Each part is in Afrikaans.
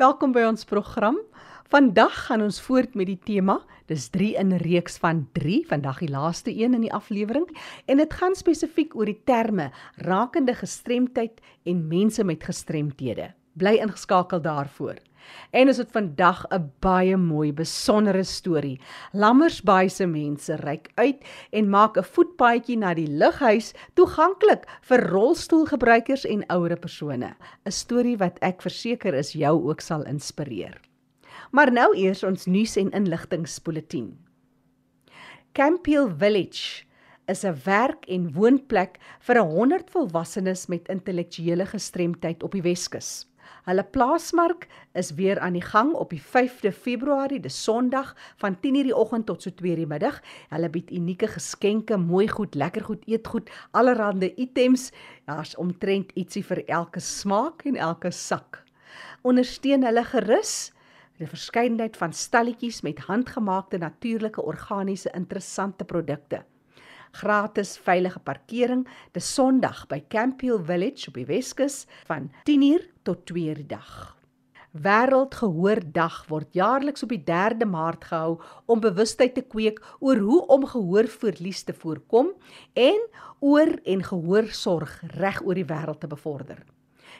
Welkom by ons program. Vandag gaan ons voort met die tema. Dis 3 in 'n reeks van 3, vandag die laaste een in die aflewering en dit gaan spesifiek oor die terme rakende gestremdheid en mense met gestremthede. Bly ingeskakel daarvoor. En ons het vandag 'n baie mooi besondere storie. Lammersbaai se mense reik uit en maak 'n voetpaadjie na die lughuis toeganklik vir rolstoelgebruikers en ouer persone. 'n Storie wat ek verseker is jou ook sal inspireer. Maar nou eers ons nuus en inligtingspoletin. Campiel Village is 'n werk- en woonplek vir 100 volwassenes met intellektuele gestremdheid op die Weskus. Hulle plaasmark is weer aan die gang op die 5de Februarie, dis Sondag van 10:00 die oggend tot so 2:00 die middag. Hulle bied unieke geskenke, mooi goed, lekker goed, eetgoed, allerlei items. Daar's omtrent ietsie vir elke smaak en elke sak. Ondersteun hulle gerus. 'n verskeidenheid van stalletjies met handgemaakte natuurlike organiese interessante produkte gratis veilige parkering dis Sondag by Campiel Village op die Weskus van 10:00 tot 2:00 die dag. Wêreldgehoordag word jaarliks op die 3de Maart gehou om bewustheid te kweek oor hoe om gehoorverlies te voorkom en oor en gehoorsorg reg oor die wêreld te bevorder.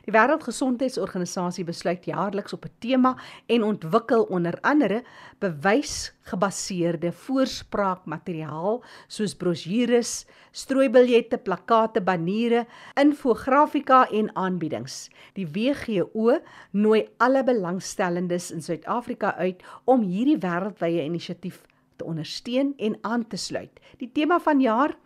Die Wêreldgesondheidsorganisasie besluit jaarliks op 'n tema en ontwikkel onder andere bewysgebaseerde voorspraakmateriaal soos brosjures, strooibiljette, plakkate, baniere, infografika en aanbiedings. Die WGO nooi alle belangstellendes in Suid-Afrika uit om hierdie wêreldwye inisiatief te ondersteun en aan te sluit. Die tema van jaar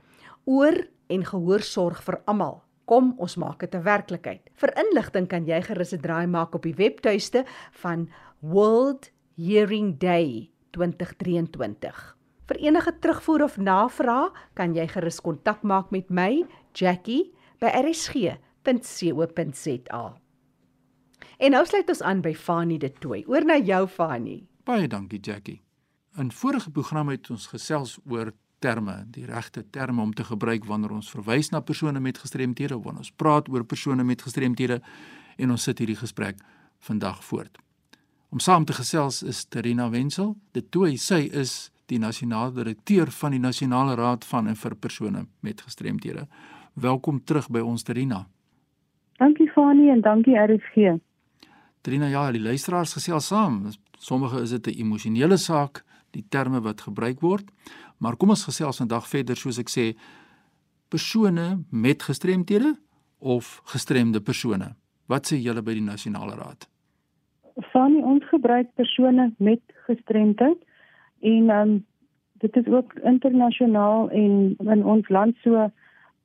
oor en gehoorsorg vir almal Kom, ons maak dit 'n werklikheid. Vir inligting kan jy gerus 'n draai maak op die webtuiste van World Hearing Day 2023. Vir enige terugvoer of navraag kan jy gerus kontak maak met my, Jackie, by rsg.co.za. En nou sluit ons aan by Fanie de Tooi. Oor na jou Fanie. Baie dankie Jackie. In vorige program het ons gesels oor terme, die regte terme om te gebruik wanneer ons verwys na persone met gestremthede of wanneer ons praat oor persone met gestremthede en ons sit hierdie gesprek vandag voort. Om saam te gesels is Terina Wenzel, dit toe sy is die nasionale direkteur van die Nasionale Raad van en vir persone met gestremthede. Welkom terug by ons Terina. Dankie Fanie en dankie RSG. Terina, ja, die luisteraars gesels saam. Sommige is dit 'n emosionele saak, die terme wat gebruik word. Maar kom ons gesels vandag verder soos ek sê persone met gestremthede of gestremde persone. Wat sê julle by die nasionale raad? Van ons gebruik persone met gestremdheid en um, dit is ook internasionaal en in ons land so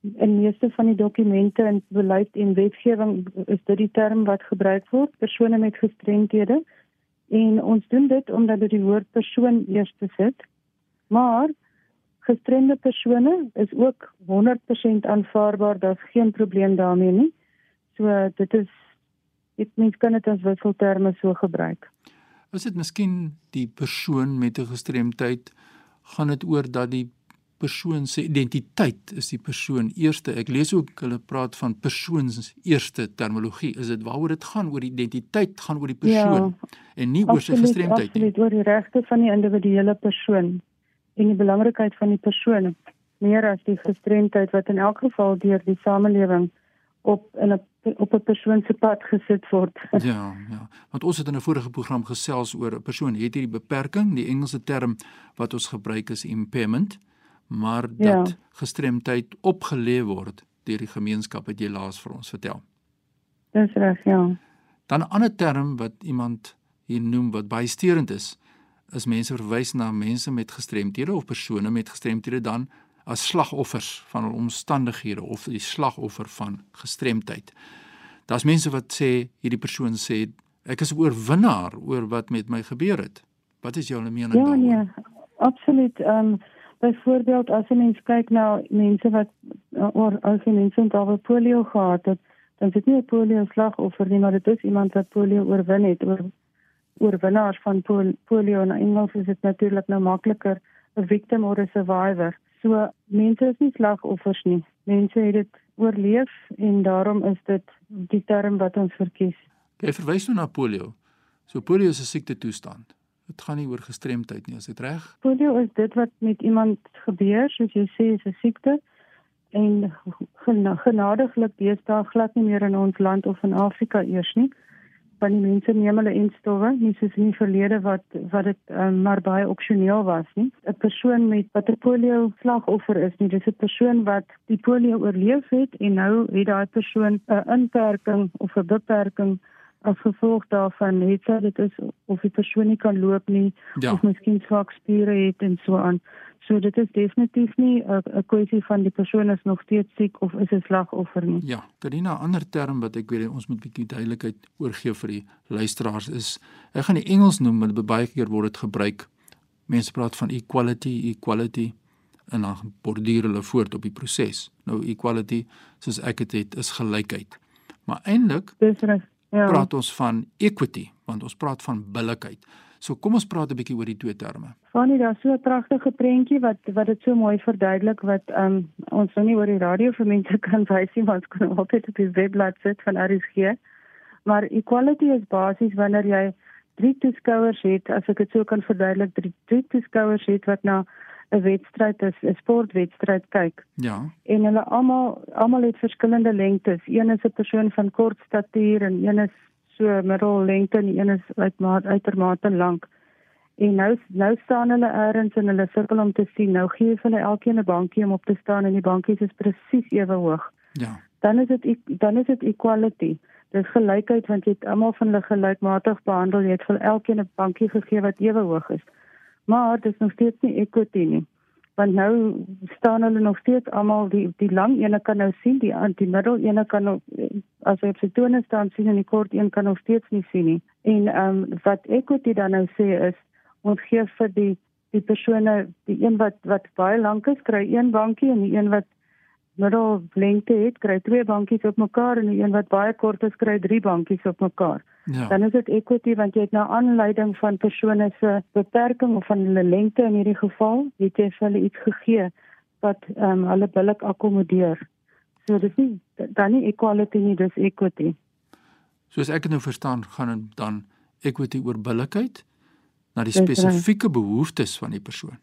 in meeste van die dokumente en beleid en wetgewing is dit die term wat gebruik word persone met gestremthede en ons doen dit omdat dit die woord persoon eers sit maar gestremde persone is ook 100% aanvaarbaar, daar's geen probleem daarmee nie. So dit is dit mens kan dit as wisselterme so gebruik. Is dit miskien die persoon met 'n gestremdheid gaan dit oor dat die persoon se identiteit is die persoon eerste. Ek lees ook hulle praat van persoons eerste terminologie. Is dit waaroor dit gaan oor identiteit gaan oor die persoon ja, en nie oor sy gestremdheid nie. Dit oor die regte van die individuele persoon en die belangrikheid van die persoon meer as die gestremdheid wat in elk geval deur die samelewing op in 'n op 'n persoon se pad gesit word. Ja, ja. Want ons het in 'n vorige program gesels oor 'n persoon het hierdie beperking, die Engelse term wat ons gebruik is impairment, maar dat ja. gestremdheid opgelê word deur die gemeenskap het jy laas vir ons vertel. Dis reg, ja. Dan 'n ander term wat iemand hier noem wat baie steurend is, is mense verwys na mense met gestremthede of persone met gestremthede dan as slagoffers van hul omstandighede of die slagoffer van gestremdheid. Daar's mense wat sê hierdie persoon sê ek is 'n oorwinnaar oor wat met my gebeur het. Wat is jou mening ja, daaroor? Ja, nee, absoluut. Ehm um, byvoorbeeld as jy mens kyk na mense wat oor as mense met polio gehad het, dan is dit nie 'n polio slagoffer nie, maar dit is iemand wat polio oorwin het oor oorwinnaars van pol polio en in Engels is dit natuurlik nou makliker 'n victim of 'n survivor. So mense is nie slagoffers nie. Mense het dit oorleef en daarom is dit die term wat ons verkies. Jy verwys nou na polio. So polio is 'n siekte toestand. Dit gaan nie oor gestremdheid nie, is dit reg? Polio is dit wat met iemand gebeur, soos jy sê, is 'n siekte. En genadiglik deesdae glad nie meer in ons land of in Afrika eers nie. Van die mense neem hulle instowwe nie soos in die verlede wat wat dit um, maar baie opsioneel was nie. 'n persoon met wat 'n polio slagoffer is nie dis 'n persoon wat die polio oorleef het en nou het daai persoon 'n inperking of 'n beperking as gevolg daarvan het sy dit is of die persoon nie kan loop nie ja. of miskien swak spiere het en so aan So dit is definitief nie 'n kwessie van die persoon is nog steeds siek of is 'n slagoffer nie. Ja, Karina, 'n ander term wat ek weet ons moet bietjie duidelikheid oorgee vir die luisteraars is ek gaan die Engels noem, maar baie keer word dit gebruik. Mense praat van equality, equality en dan borduur hulle voort op die proses. Nou equality, soos ek dit het, is gelykheid. Maar eintlik ja. praat ons van equity, want ons praat van billikheid. So kom ons praat 'n bietjie oor die twee terme. Fanie, daar's so 'n pragtige prentjie wat wat dit so mooi verduidelik wat um, ons nou nie oor die radio vir mense kan wys nie, want ons kan altyd op die webblad sit van RSG. Maar equality is basies wanneer jy drie toeskouers het, as ek dit so kan verduidelik, drie, drie toeskouers het wat na 'n wedstryd is, 'n sportwedstryd kyk. Ja. En hulle almal almal het verskillende lengtes. Een is 'n persoon van kort statuur en een is so middellengte en een is uitmaat uitermate lank. En nou nou staan hulle eers in hulle sirkel om te sien. Nou gee hulle elkeen 'n bankie om op te staan en die bankies is presies ewe hoog. Ja. Dan is dit dan is dit equality. Dis gelykheid want jy het almal van hulle gelykmatig behandel. Jy het vir elkeen 'n bankie gegee wat ewe hoog is. Maar dit is nog steeds nie equity nie. Want nou staan hulle nog steeds almal die die lang ene kan nou sien die die middel ene kan nou, as hy op sy tone staan sien en die kort een kan nog steeds nie sien nie. En ehm um, wat equity dan nou sê is ons gee vir die die persone die een wat wat baie lank is kry een bankie en die een wat middel lengte het kry twee bankies op mekaar en die een wat baie kort is kry drie bankies op mekaar Ja. Dan is dit equity want jy het nou aanleiding van persone se beperking of van hulle lengte in hierdie geval, het jy vir hulle iets gegee wat ehm um, hulle billik akkommodeer. So dis nie dan nie equality nie, dis equity. Soos ek dit nou verstaan, gaan dan equity oor billikheid na die spesifieke behoeftes van die persoon.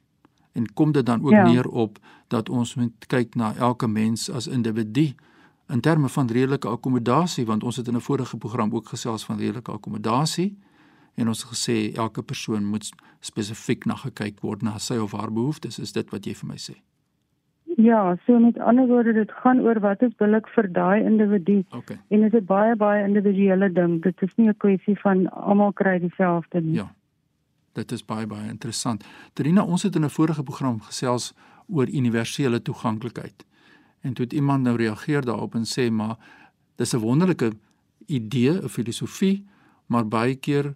En kom dit dan ook ja. neer op dat ons moet kyk na elke mens as individu in terme van redelike akkommodasie want ons het in 'n vorige program ook gesels van redelike akkommodasie en ons gesê elke persoon moet spesifiek na gekyk word na sy of haar behoeftes is dit wat jy vir my sê Ja, so met ander woorde dit gaan oor wat is billik vir daai individu. Okay. En dit is 'n baie baie individuele ding. Dit is nie 'n kwessie van almal kry dieselfde nie. Ja. Dit is baie baie interessant. Trina, ons het in 'n vorige program gesels oor universele toeganklikheid. En toe het iemand nou reageer daarop en sê maar dis 'n wonderlike idee, 'n filosofie, maar baie keer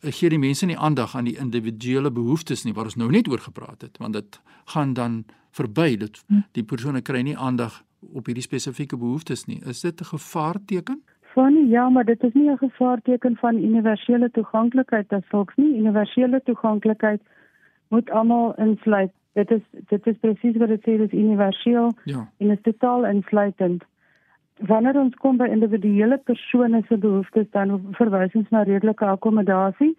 gee die mense nie aandag aan die individuele behoeftes nie waar ons nou net oor gepraat het, want dit gaan dan verby dit hm. die persone kry nie aandag op hierdie spesifieke behoeftes nie. Is dit 'n gevaarteken? Van ja, maar dit is nie 'n gevaarteken van universele toeganklikheid as volks nie. Universele toeganklikheid moet almal insluit dit is dit is presies wat dit sê dis universeel ja. en is totaal insluitend. Wanneer ons kom by individuele persone se behoeftes dan verwys ons na redelike akkommodasie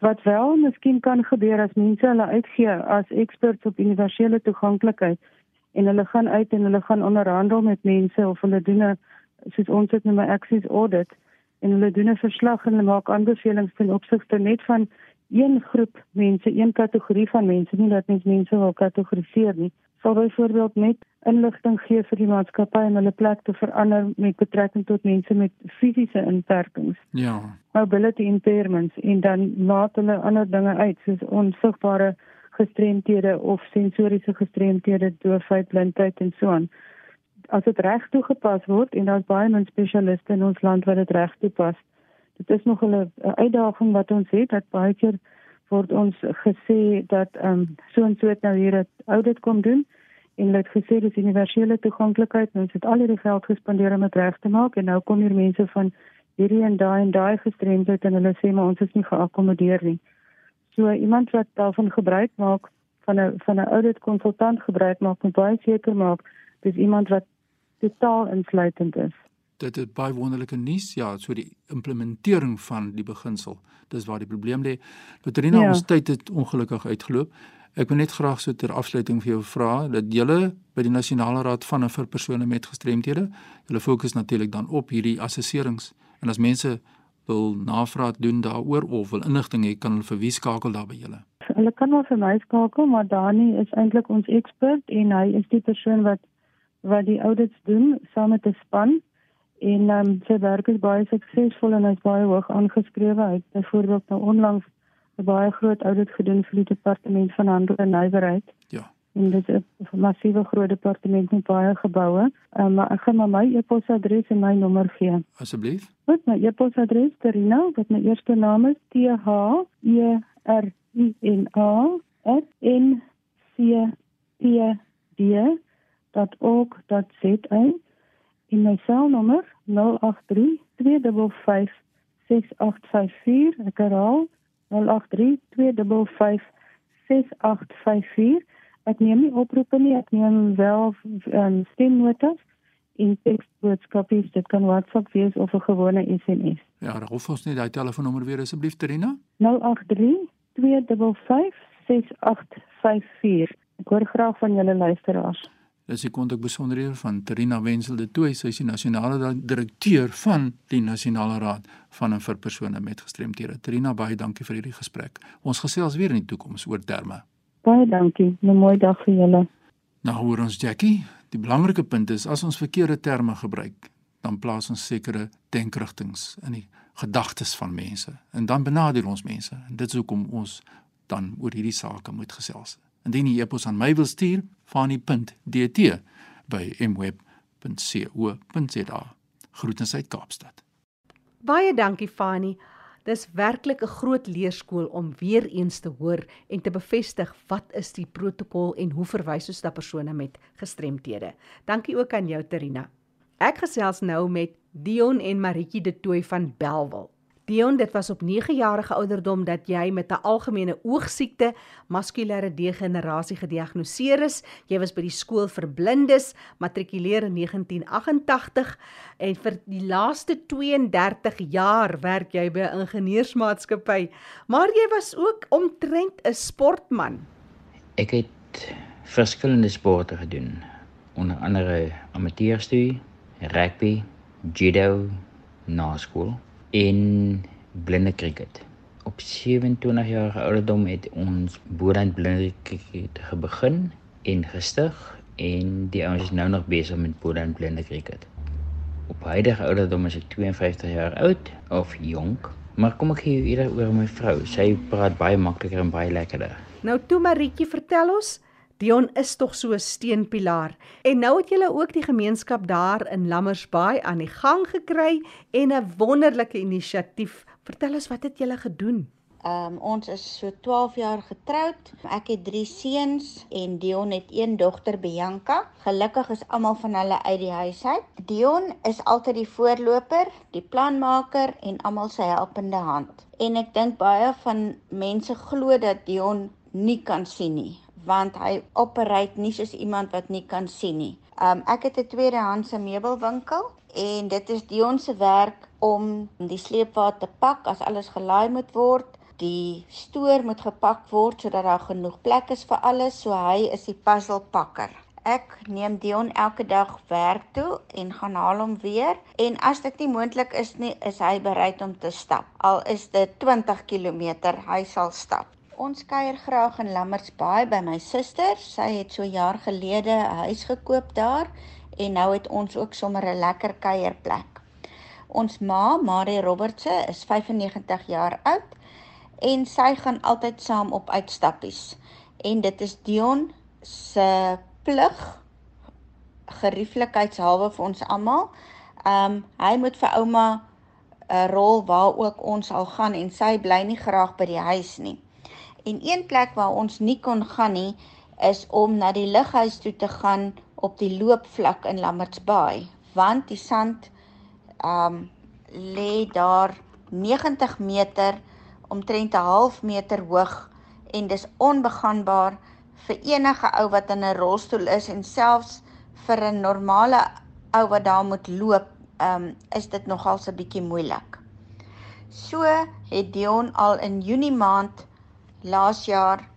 wat wel miskien kan gebeur as mense hulle uitgee as experts op universele toeganklikheid en hulle gaan uit en hulle gaan onderhandel met mense of hulle doen 'n soos ons dit noem 'n access audit en hulle doen 'n verslag en hulle maak aanbevelings ten opsigte net van een groep mense, een kategorie van mense, nie dat mens mense wil kategoriseer nie, sal byvoorbeeld net inligting gee vir die maatskappy om hulle plek te verander met betrekking tot mense met fisiese inperkings. Ja. Mobility impairments en dan laat hulle ander dinge uit soos onsigbare gestremthede of sensoriese gestremthede, doofheid, blindheid en so aan. As dit reg toegepas word en daar's baie min spesialiste in ons land wat dit reg toepas, dit is nog 'n uitdaging wat ons het dat baie keer word ons gesê dat ehm um, so en so het nou hier 'n audit kom doen en hulle het gesê dis universele toeganklikheid en ons het al hierdie geld gespandeer om dit reg te maak en nou kom hier mense van hierdie en daai en daai gestremdheid en hulle sê maar ons is nie geakkommodeer nie. So iemand wat daarvan gebruik maak van 'n van 'n audit konsultant gebruik maak moet baie seker maak dis iemand wat totaal insluitend is. dit is baie wonderlike nuus. Ja, so die implementering van die beginsel. Dis waar die probleem lê. Loterina, ja. ons tyd het ongelukkig uitgeloop. Ek wil net graag so ter afsluiting vir jou vra dat julle by die Nasionale Raad van en vir persone met gestremthede, julle fokus natuurlik dan op hierdie assesserings. En as mense wil navraag doen daaroor of wil inligting hê, kan hulle vir wie skakel daar by julle? Hulle kan maar vir my skakel, maar Dani is eintlik ons ekspert en hy is die persoon wat wat die audits doen saam met 'n span en ehm um, sy werk is baie suksesvol en hy is baie hoog aangeskrewe. Hy het byvoorbeeld nou onlangs 'n baie groot audit gedoen vir die departement van handel en nywerheid. Ja. En dit is 'n massiewe groot departement met baie geboue. Ehm um, maar ek gaan maar my e-posadres en my nommer gee. Asseblief. Wat my e-posadres Terina, wat my eerste naam is T H E R I N A @ nctd.org.za en my selnommer 083 255 6854 ek herhaal 083 255 6854 ek neem nie oproepe nie ek neem wel um, stemnotas in teksboodskappe dit kan WhatsApp wees of 'n gewone SMS ja hoef ons net daai telefoonnommer weer asseblief Terina 083 255 6854 ek hoor graag van julle luisteraars Dis die kontak besonderhede van Terina Wenzel de Tooy, sy is die nasionale direkteur van die Nasionale Raad van en vir persone met gestremthede. Terina, baie dankie vir hierdie gesprek. Ons gesels weer in die toekoms oor terme. Baie dankie. 'n Mooi dag vir julle. Nou hoor ons Jackie, die belangrike punt is as ons verkeerde terme gebruik, dan plaas ons sekere denkrigtinge in die gedagtes van mense en dan benadeel ons mense. En dit is hoekom ons dan oor hierdie sake moet gesels. Indien jy epos aan my wil stuur, fani.dt by mweb.co.za. Groetens uit Kaapstad. Baie dankie Fani. Dis werklik 'n groot leerskool om weer eens te hoor en te bevestig wat is die protokol en hoe verwys ons na persone met gestremthede. Dankie ook aan jou Terina. Ek gesels nou met Dion en Maritjie de Tooi van Belwel. Dion, dit was op 9 jarige ouderdom dat jy met 'n algemene oogsiekte, maskulêre degenerasie gediagnoseer is. Jy was by die skool vir blindes, matrikuleer in 1988 en vir die laaste 32 jaar werk jy by 'n ingenieursmaatskappy. Maar jy was ook omtrent 'n sportman. Ek het verskillende sporte gedoen, onder andere amateurstudie, rugby, judo, na skool en blinde cricket. Op 27 jaar ouderdom het ons Boerend blinde cricket begin en gestig en die ouens is nou nog besig met Boerend blinde cricket. Op huidige ouderdom is ek 52 jaar oud of jonk, maar kom ek hier eerder oor my vrou. Sy praat baie makliker en baie lekkerder. Nou toe Maritjie, vertel ons Dion is tog so 'n steunpilaar. En nou het julle ook die gemeenskap daar in Lammersbaai aan die gang gekry en 'n wonderlike inisiatief. Vertel ons wat het julle gedoen? Um ons is so 12 jaar getroud. Ek het 3 seuns en Dion het een dogter Bianca. Gelukkig is almal van hulle uit die huis uit. Dion is altyd die voorloper, die planmaker en almal sy helpende hand. En ek dink baie van mense glo dat Dion nie kan sien nie want hy operate nie soos iemand wat nie kan sien nie. Um ek het 'n tweedehandse meubelwinkel en dit is Dion se werk om die sleepwa te pak as alles gelaai moet word. Die stoor moet gepak word sodat daar genoeg plek is vir alles, so hy is die puzzlepakker. Ek neem Dion elke dag werk toe en gaan haal hom weer en as dit nie moontlik is nie, is hy bereid om te stap. Al is dit 20 km, hy sal stap. Ons kuier graag in Lammertsbaai by my suster. Sy het so jaar gelede 'n huis gekoop daar en nou het ons ook sommer 'n lekker kuierplek. Ons ma, Marie Robertse, is 95 jaar oud en sy gaan altyd saam op uitstappies. En dit is Dion se plig gerieflikheidshalwe vir ons almal. Um hy moet vir ouma 'n rol waar ook ons al gaan en sy bly nie graag by die huis nie. En een plek waar ons nie kon gaan nie, is om na die lughuis toe te gaan op die loopvlak in Lammertsbaai, want die sand um lê daar 90 meter omtrent 'n half meter hoog en dis onbegaanbaar vir enige ou wat in 'n rolstoel is en selfs vir 'n normale ou wat daar moet loop ehm um, is dit nogal so 'n bietjie moeilik. So het Dion al in Junie maand laas jaar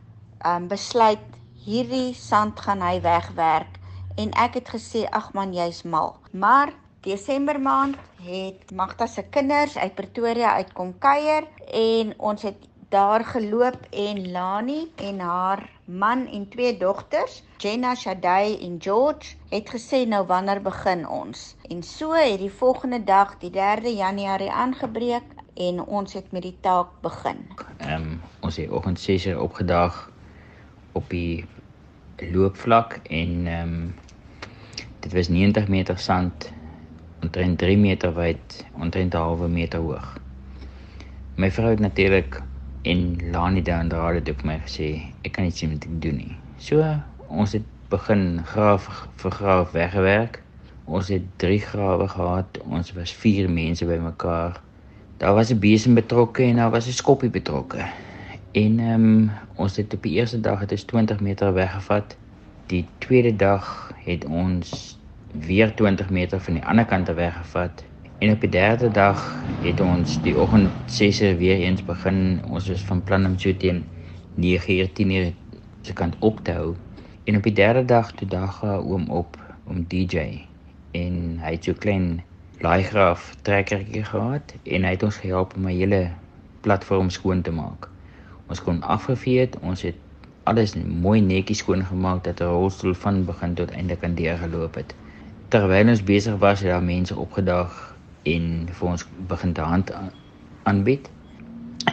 um, besluit hierdie sand gaan hy wegwerk en ek het gesê ag man jy's mal. Maar Desember maand het Magda se kinders uit Pretoria uitkom kuier en ons het daar geloop en Lani en haar man en twee dogters, Jenna, Shadai en George, het gesê nou wanneer begin ons. En so het die volgende dag, die 3de Januarie aangebreek en ons het met die taak begin. Ehm um, ons het oggend 6:00 opgedaag op die loopvlak en ehm um, dit was 90 meter sand omtrent 3 meter wyd, omtrent 'n halwe meter hoog. My vrou het natuurlik en Lani dan daar het ook my gesê ek kan iets met dit doen nie. So ons het begin graaf vir graaf weggewerk. Ons het 3 grawe gehad. Ons was 4 mense bymekaar. Daar was 'n besem betrokke en daar was 'n skoppie betrokke. En ehm um, ons het op die eerste dag het ons 20 meter weggevat. Die tweede dag het ons weer 20 meter van die ander kant af weggevat En op die derde dag het ons die oggend 6:00 weer eens begin. Ons was van plan om so teen 9:00 10:00 se kant op te hou. En op die derde dag toe dag oom op om DJ en hy het so klein laaigraaf trekkertjie gehad en hy het ons gehelp om 'n hele platform skoon te maak. Ons kon afgevee het, ons het alles mooi netjies skoon gemaak dat 'n rolstoel van begin tot einde kan deurgeloop het. Terwyl ons besig was, het daar mense opgedag en vir ons begin te hand aanbied.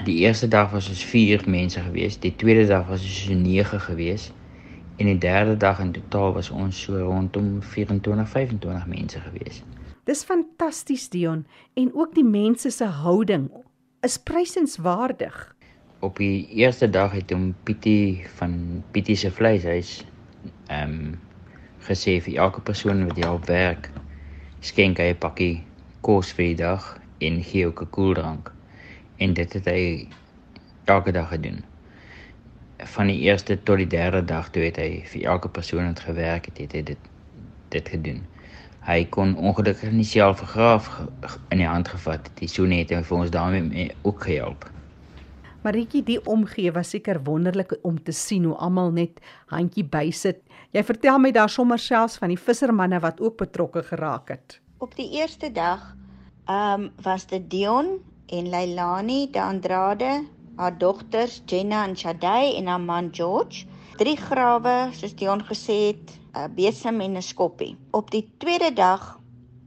Die eerste dag was ons 4 mense gewees, die tweede dag was ons so 9 gewees en die derde dag in totaal was ons so rondom 24 25 mense gewees. Dis fantasties Dion en ook die mense se houding is prysenswaardig. Op die eerste dag het hom Pietie van Pietie se vleishuis ehm um, gesê vir elke persoon wat hier werk skenk hy 'n pakkie kos vir die dag en gee ook 'n koeldrank. En dit het hy elke dag gedoen. Van die eerste tot die derde dag toe het hy vir elke persoon wat gewerk het, het hy dit dit gedoen. Hy kon ongelukkig nie self vergraaf in die hand gevat het. Die soene het hom vir ons daarmee ook gehelp. Maritjie, die omgee was seker wonderlik om te sien hoe almal net handjie bysit. Jy vertel my daar sommer selfs van die vissermanne wat ook betrokke geraak het. Op die eerste dag ehm um, was dit Dion en Leilani de Andrade, haar dogters Jenna en Shadai en haar man George. Drie grawe, soos Dion gesê het, 'n besem en 'n skoppie. Op die tweede dag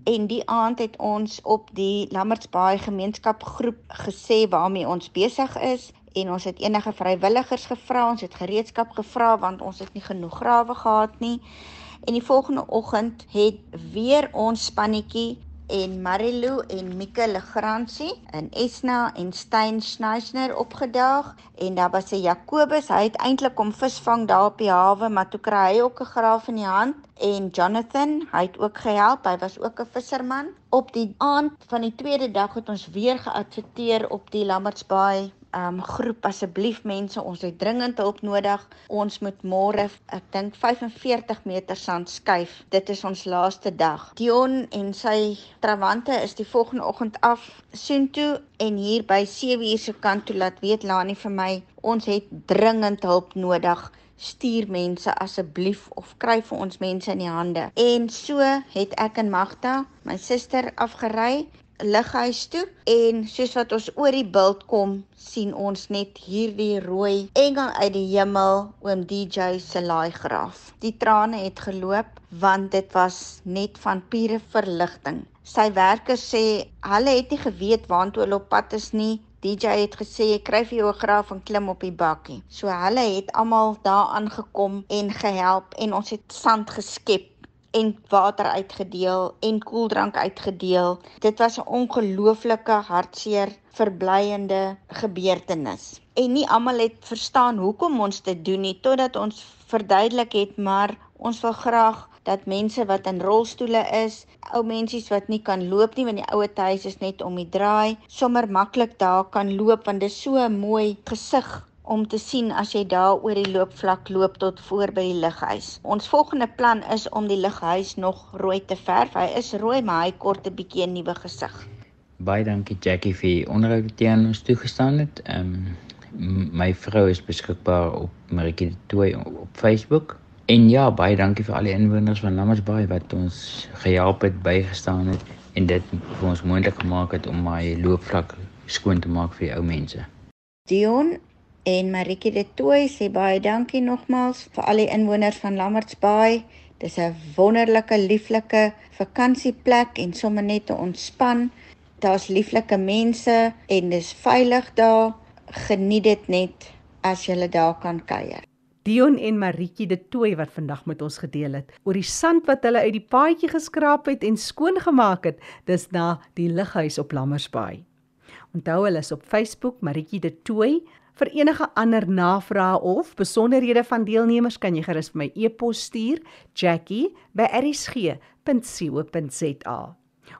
en die aand het ons op die Lammertsbaai gemeenskapgroep gesê waarmee ons besig is en ons het enige vrywilligers gevra, ons het gereedskap gevra want ons het nie genoeg grawe gehad nie. En die volgende oggend het weer ons spannetjie en Marilou en Mika Legrandsie en Esna en Stein Schneisner opgedaag en daar was 'n Jakobus, hy het eintlik kom visvang daar op die hawe, maar toe kry hy ook 'n graaf in die hand en Jonathan, hy het ook gehelp, hy was ook 'n visserman. Op die aand van die tweede dag het ons weer geadverteer op die Lammertsbaai um groep asseblief mense ons het dringend hulp nodig. Ons moet môre ek dink 45 meter sand skuif. Dit is ons laaste dag. Dion en sy trawante is die volgende oggend af soontoe en hier by 7 uur se kant toe laat weet Lani vir my ons het dringend hulp nodig. Stuur mense asseblief of kry vir ons mense in die hande. En so het ek en Magda my suster afgery lighuis toe en soos wat ons oor die bult kom, sien ons net hierdie rooi engel uit die hemel oom DJ se laaigraaf. Die trane het geloop want dit was net van pure verligting. Sy werkers sê hulle het nie geweet waantoe hulle op pad is nie. DJ het gesê jy kry vir jou 'n graaf en klim op die bakkie. So hulle het almal daar aangekom en gehelp en ons het sand geskep en water uitgedeel en koeldrank uitgedeel. Dit was 'n ongelooflike hartseer verblyende gebeurtenis. En nie almal het verstaan hoekom ons dit doen nie totdat ons verduidelik het, maar ons wil graag dat mense wat in rolstoele is, ou mensies wat nie kan loop nie want die ouer huis is net om die draai, sommer maklik daar kan loop want dit is so 'n mooi gesig om te sien as jy daar oor die loopvlak loop tot voor by die lughuis. Ons volgende plan is om die lughuis nog rooi te verf. Hy is rooi, maar hy kort 'n bietjie 'n nuwe gesig. Baie dankie Jackie vir die onderhoud wat jy aan ons toegestaan het. Ehm um, my vrou is beskikbaar op Maritjie de Tooi op Facebook. En ja, baie dankie vir al die inwoners van Lammersbaai wat ons gehelp het, bygestaan het en dit vir ons moontlik gemaak het om my loopvlak skoon te maak vir die ou mense. Dion en Maritjie de Tooi sê baie dankie nogmaals vir al die inwoners van Lammersbaai. Dis 'n wonderlike, lieflike vakansieplek en sommer net te ontspan. Daar's lieflike mense en dis veilig daar. Geniet dit net as jy daar kan kuier. Dion en Maritjie de Tooi wat vandag met ons gedeel het oor die sand wat hulle uit die paadjie geskraap het en skoon gemaak het, dis na die lughuis op Lammersbaai. Onthou hulle is op Facebook Maritjie de Tooi. Vir enige ander navrae of besonderhede van deelnemers kan jy gerus vir my e-pos stuur jackie@rsg.co.za.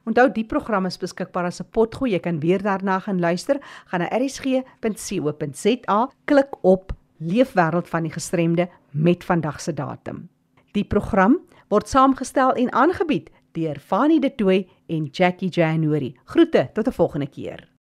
Onthou die program is beskikbaar as 'n potgoed. Jy kan weer daarna gaan luister. Gaan na rsg.co.za, klik op Leefwêreld van die gestremde met vandag se datum. Die program word saamgestel en aangebied deur Fanie De Tooy en Jackie January. Groete tot 'n volgende keer.